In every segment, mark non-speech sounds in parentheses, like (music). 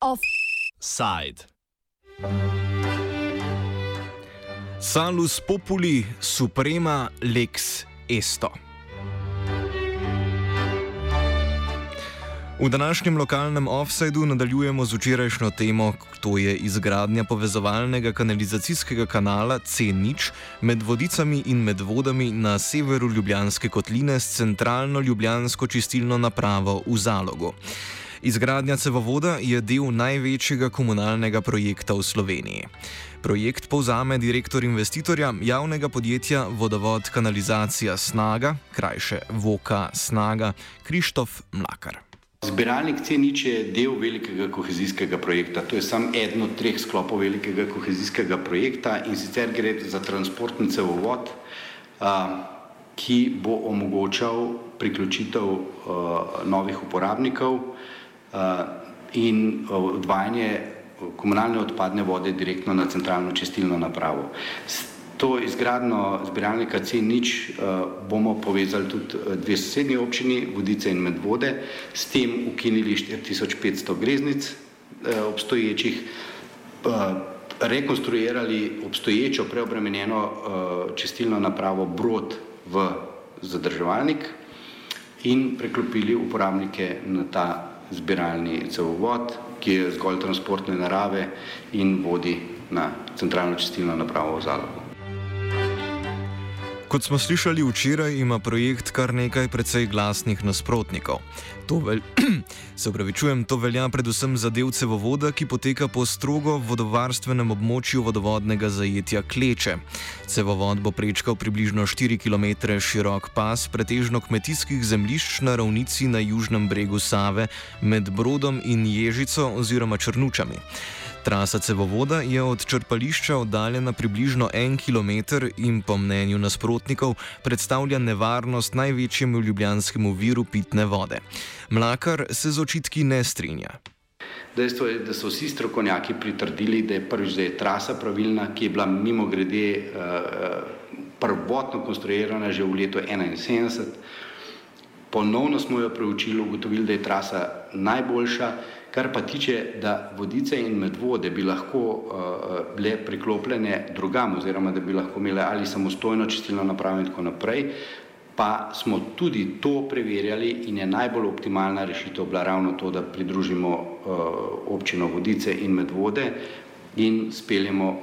Offside. Salus populi suprema lex esto. V današnjem lokalnem offsajdu nadaljujemo z včerajšnjo temo, to je izgradnja povezovalnega kanalizacijskega kanala C0 med vodicami in med vodami na severu Ljubljanske kotline s centralno ljubljansko čistilno napravo v Zalogu. Izgradnja cevovoda je del največjega komunalnega projekta v Sloveniji. Projekt povzame direktor investitorja javnega podjetja Vodovod kanalizacija Snaga, krajše Voka Snaga, Krištof Mlakar. Zbiralnik C0 je del velikega kohezijskega projekta. To je samo eden od treh sklopov velikega kohezijskega projekta in sicer gre za transportni cevovod, ki bo omogočal priključitev novih uporabnikov in odvajanje komunalne odpadne vode direktno na centralno čistilno napravo. To izgradno zbiralnika C0 bomo povezali tudi dve sosednji občini, Vodice in Medvode, s tem ukinili 4500 greznic obstoječih, rekonstruirali obstoječo preobremenjeno čistilno napravo Brod v zadrževalnik in preklopili uporabnike na ta zbiralni cevovod, ki je zgolj transportne narave in vodi na centralno čistilno napravo v Zalogu. Kot smo slišali včeraj, ima projekt kar nekaj precej glasnih nasprotnikov. To, vel (clears throat) se upravičujem, to velja predvsem za del cevovoda, ki poteka po strogo vodovarstvenem območju vodovodnega zajetja Kleče. Cevovod bo prečkal približno 4 km širok pas pretežno kmetijskih zemljišč na ravnici na južnem bregu Save med Brodom in Ježico oziroma Črnučami. Trasa cevovoda je od črpališča oddaljena približno en km in po mnenju nasprotnikov predstavlja nevarnost največjemu ljubljanskemu viru pitne vode. Mlakar se z očitki ne strinja. Dejstvo je, da so vsi strokovnjaki pritrdili, da je prvič, da je trasa pravilna, ki je bila mimo grede prvotno konstruirana že v letu 1971. Ponovno smo jo preučili, ugotovili, da je trasa najboljša. Kar pa tiče, da vodice in medvode bi lahko uh, bile priklopljene drugam, oziroma da bi lahko imele ali samostojno čistilno napravo in tako naprej, pa smo tudi to preverjali in je najbolj optimalna rešitev bila ravno to, da pridružimo uh, občino vodice in medvode in speljemo uh,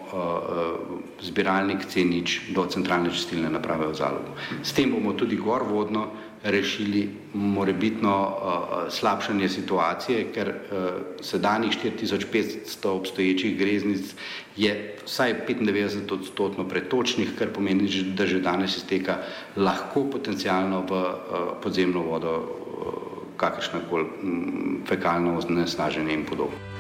zbiralnik C0 do centralne čistilne naprave v Zalogu. S tem bomo tudi gorvodno rešili morebitno uh, slabšanje situacije, ker uh, sedanjih 4500 obstoječih greznic je vsaj 95 odstotno pretočnih, kar pomeni, da že danes izteka lahko potencialno v uh, podzemno vodo uh, kakršnakoli um, fekalno onesnaženje in podobno.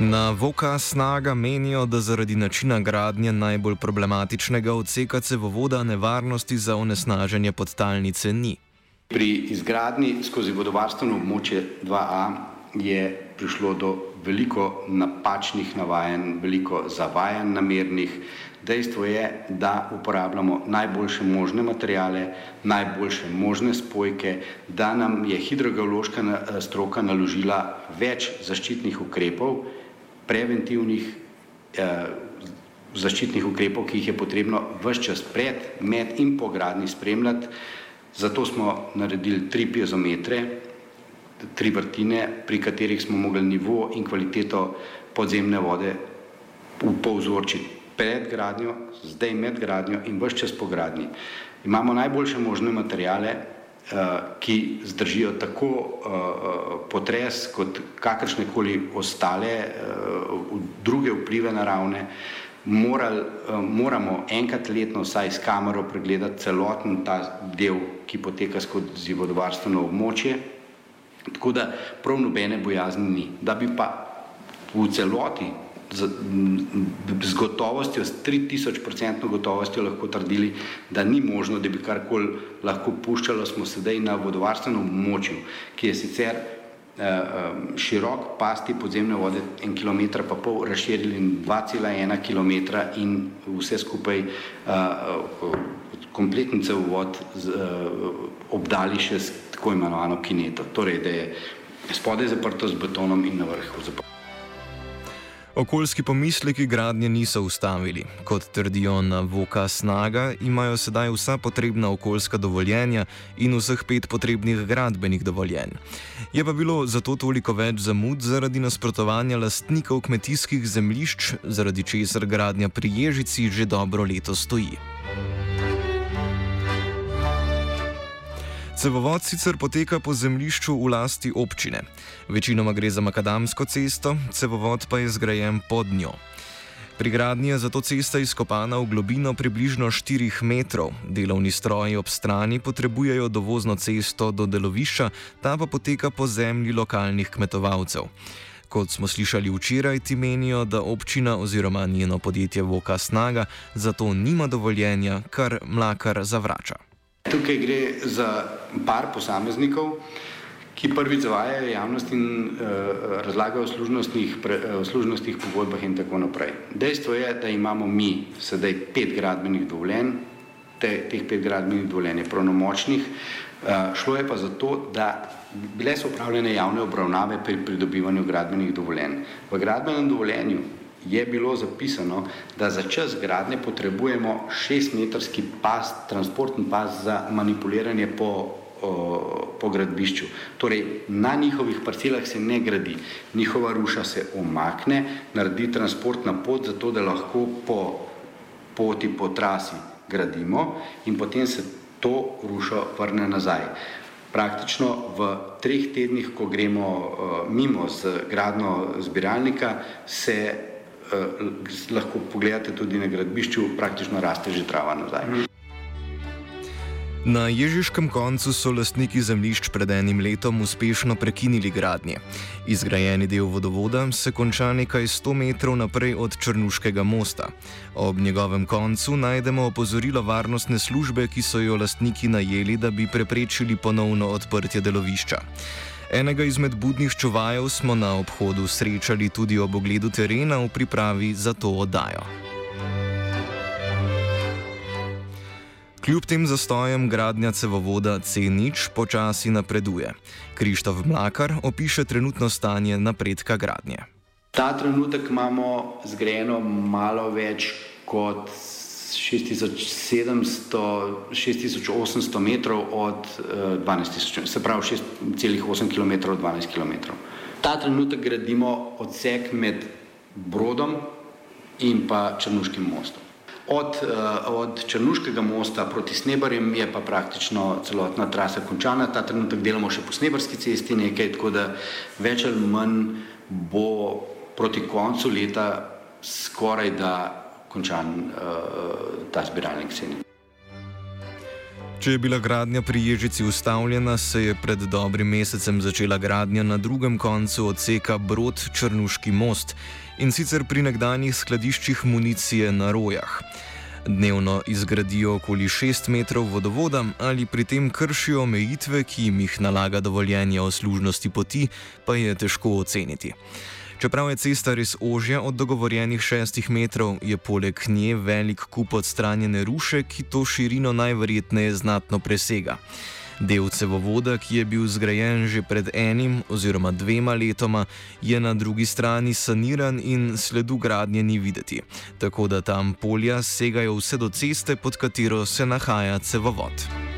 Na Voka snaga menijo, da zaradi načina gradnje najbolj problematičnega odseka cevovoda nevarnosti za onesnaženje podtalnice ni. Pri izgradnji skozi vodovarstveno območje 2A je prišlo do veliko napačnih navajanj, veliko zavajanj namernih. Dejstvo je, da uporabljamo najboljše možne materijale, najboljše možne spojke, da nam je hidrogeološka stroka naložila več zaščitnih ukrepov, preventivnih eh, zaščitnih ukrepov, ki jih je potrebno vse čas pred, med in po gradni spremljati. Zato smo naredili tri piezometre, tri vrtine, pri katerih smo mogli nivo in kvaliteto podzemne vode povzročiti pred gradnjo, zdaj med gradnjo in vse čas po gradnji. Imamo najboljše možne materijale, ki zdržijo tako uh, potres kot kakršne koli ostale uh, druge vplive naravne, Moral, moramo enkrat letno vsaj s kamero pregledati celoten ta del, ki poteka skozi vodovarstveno območje, tako da prav nobene bojazni ni. Da bi pa v celoti z, z gotovostjo, s 3000% gotovostjo lahko trdili, da ni možno, da bi karkoli lahko puščalo, smo sedaj na vodovarstvenem območju, ki je sicer uh, širok pasti podzemne vode, en kilometr pa pol razširili 2,1 km in vse skupaj uh, kompletni cevovod z, obdali še s tako imenovano kineto, torej da je spodaj zaprto z betonom in na vrhu zaprto. Okoljski pomisleki gradnje niso ustavili. Kot trdijo na Voka Snaga, imajo sedaj vsa potrebna okoljska dovoljenja in vseh pet potrebnih gradbenih dovoljenj. Je pa bilo zato toliko več zamud zaradi nasprotovanja lastnikov kmetijskih zemljišč, zaradi česar gradnja pri Ježici že dobro leto stoji. Cevovod sicer poteka po zemljišču v lasti občine. Večinoma gre za makadamsko cesto, cevovod pa je zgrajen pod njo. Pri gradnji je zato cesta izkopana v globino približno 4 metrov. Delovni stroji ob strani potrebujejo dovozno cesto do delovišča, ta pa poteka po zemlji lokalnih kmetovalcev. Kot smo slišali včeraj, ti menijo, da občina oziroma njeno podjetje Voka Snaga zato nima dovoljenja, kar mlakar zavrača. Tukaj gre za par posameznikov, ki prvič zavajajo javnost in uh, razlagajo o služnostnih, pre, uh, služnostnih pogodbah in tako naprej. Dejstvo je, da imamo mi sedaj pet gradbenih dovoljenj, te, teh pet gradbenih dovoljenj je pravnomočnih, uh, šlo je pa za to, da bile so upravljene javne obravnave pri pridobivanju gradbenih dovoljenj. V gradbenem dovoljenju je bilo zapisano, da za čas gradnje potrebujemo šestmetrski pas, transportni pas za manipuliranje po, o, po gradbišču. Torej, na njihovih parcelah se ne gradi, njihova ruša se omakne, naredi transportna pot, zato da lahko po poti, po trasi gradimo in potem se to rušo vrne nazaj. Praktično v treh tednih, ko gremo uh, mimo z gradno zbiralnika, se lahko pogledate tudi na gradbišču, praktično raste že trava nazaj. Na Ježiškem koncu so lastniki zemljišč pred enim letom uspešno prekinili gradnje. Izgrajeni del vodovoda se konča nekaj 100 metrov naprej od Črnuškega mosta. Ob njegovem koncu najdemo opozorilo varnostne službe, ki so jo lastniki najeli, da bi preprečili ponovno odprtje delovišča. Enega izmed budnih čuvajev smo na obhodu srečali tudi ob ogledu terena v pripravi za to oddajo. Kljub tem zastojem gradnja cevovoda C0 počasi napreduje. Krištof Mlakar opiše trenutno stanje napredka gradnje. Ta trenutek imamo zgrajeno malo več kot 6700, 6800 metrov od uh, 12 000, se pravi 6,8 km od 12 km. Ta trenutek gradimo odsek med Brodom in pa Črnuškim mostom. Od, uh, od Črnuškega mosta proti Snebarjem je pa praktično celotna trasa končana. Ta trenutek delamo še po Snebarski cesti nekaj, tako da več ali manj bo proti koncu leta skoraj da končan uh, ta zbiralnik ceni. Če je bila gradnja pri Ježici ustavljena, se je pred dobrim mesecem začela gradnja na drugem koncu odseka Brod Črnuški most in sicer pri nekdanjih skladiščih municije na rojah. Dnevno izgradijo okoli 6 metrov vodovoda ali pri tem kršijo omejitve, ki jim jih nalaga dovoljenje o služnosti poti, pa je težko oceniti. Čeprav je cesta res ožja od dogovorjenih šestih metrov, je poleg nje velik kup odstranjene ruše, ki to širino najverjetneje znatno presega. Del cevovoda, ki je bil zgrajen že pred enim oziroma dvema letoma, je na drugi strani saniran in sledu gradnje ni videti, tako da tam polja segajo vse do ceste, pod katero se nahaja cevovod.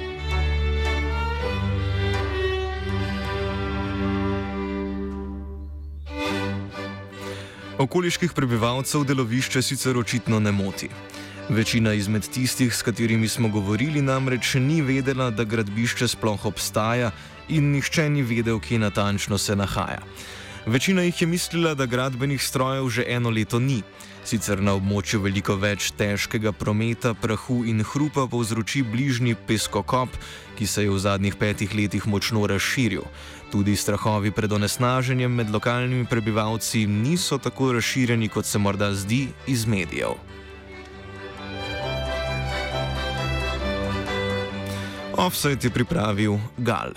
Okoliških prebivalcev delovišče sicer očitno ne moti. Večina izmed tistih, s katerimi smo govorili, namreč ni vedela, da gradbišče sploh obstaja in nihče ni vedel, kje natančno se nahaja. Večina jih je mislila, da gradbenih strojev že eno leto ni. Sicer na območju veliko več težkega prometa, prahu in hrupa povzroči bližnji peskokop, ki se je v zadnjih petih letih močno razširil. Tudi strahovi pred onesnaženjem med lokalnimi prebivalci niso tako razširjeni, kot se morda zdi iz medijev. Offset je pripravil Gal.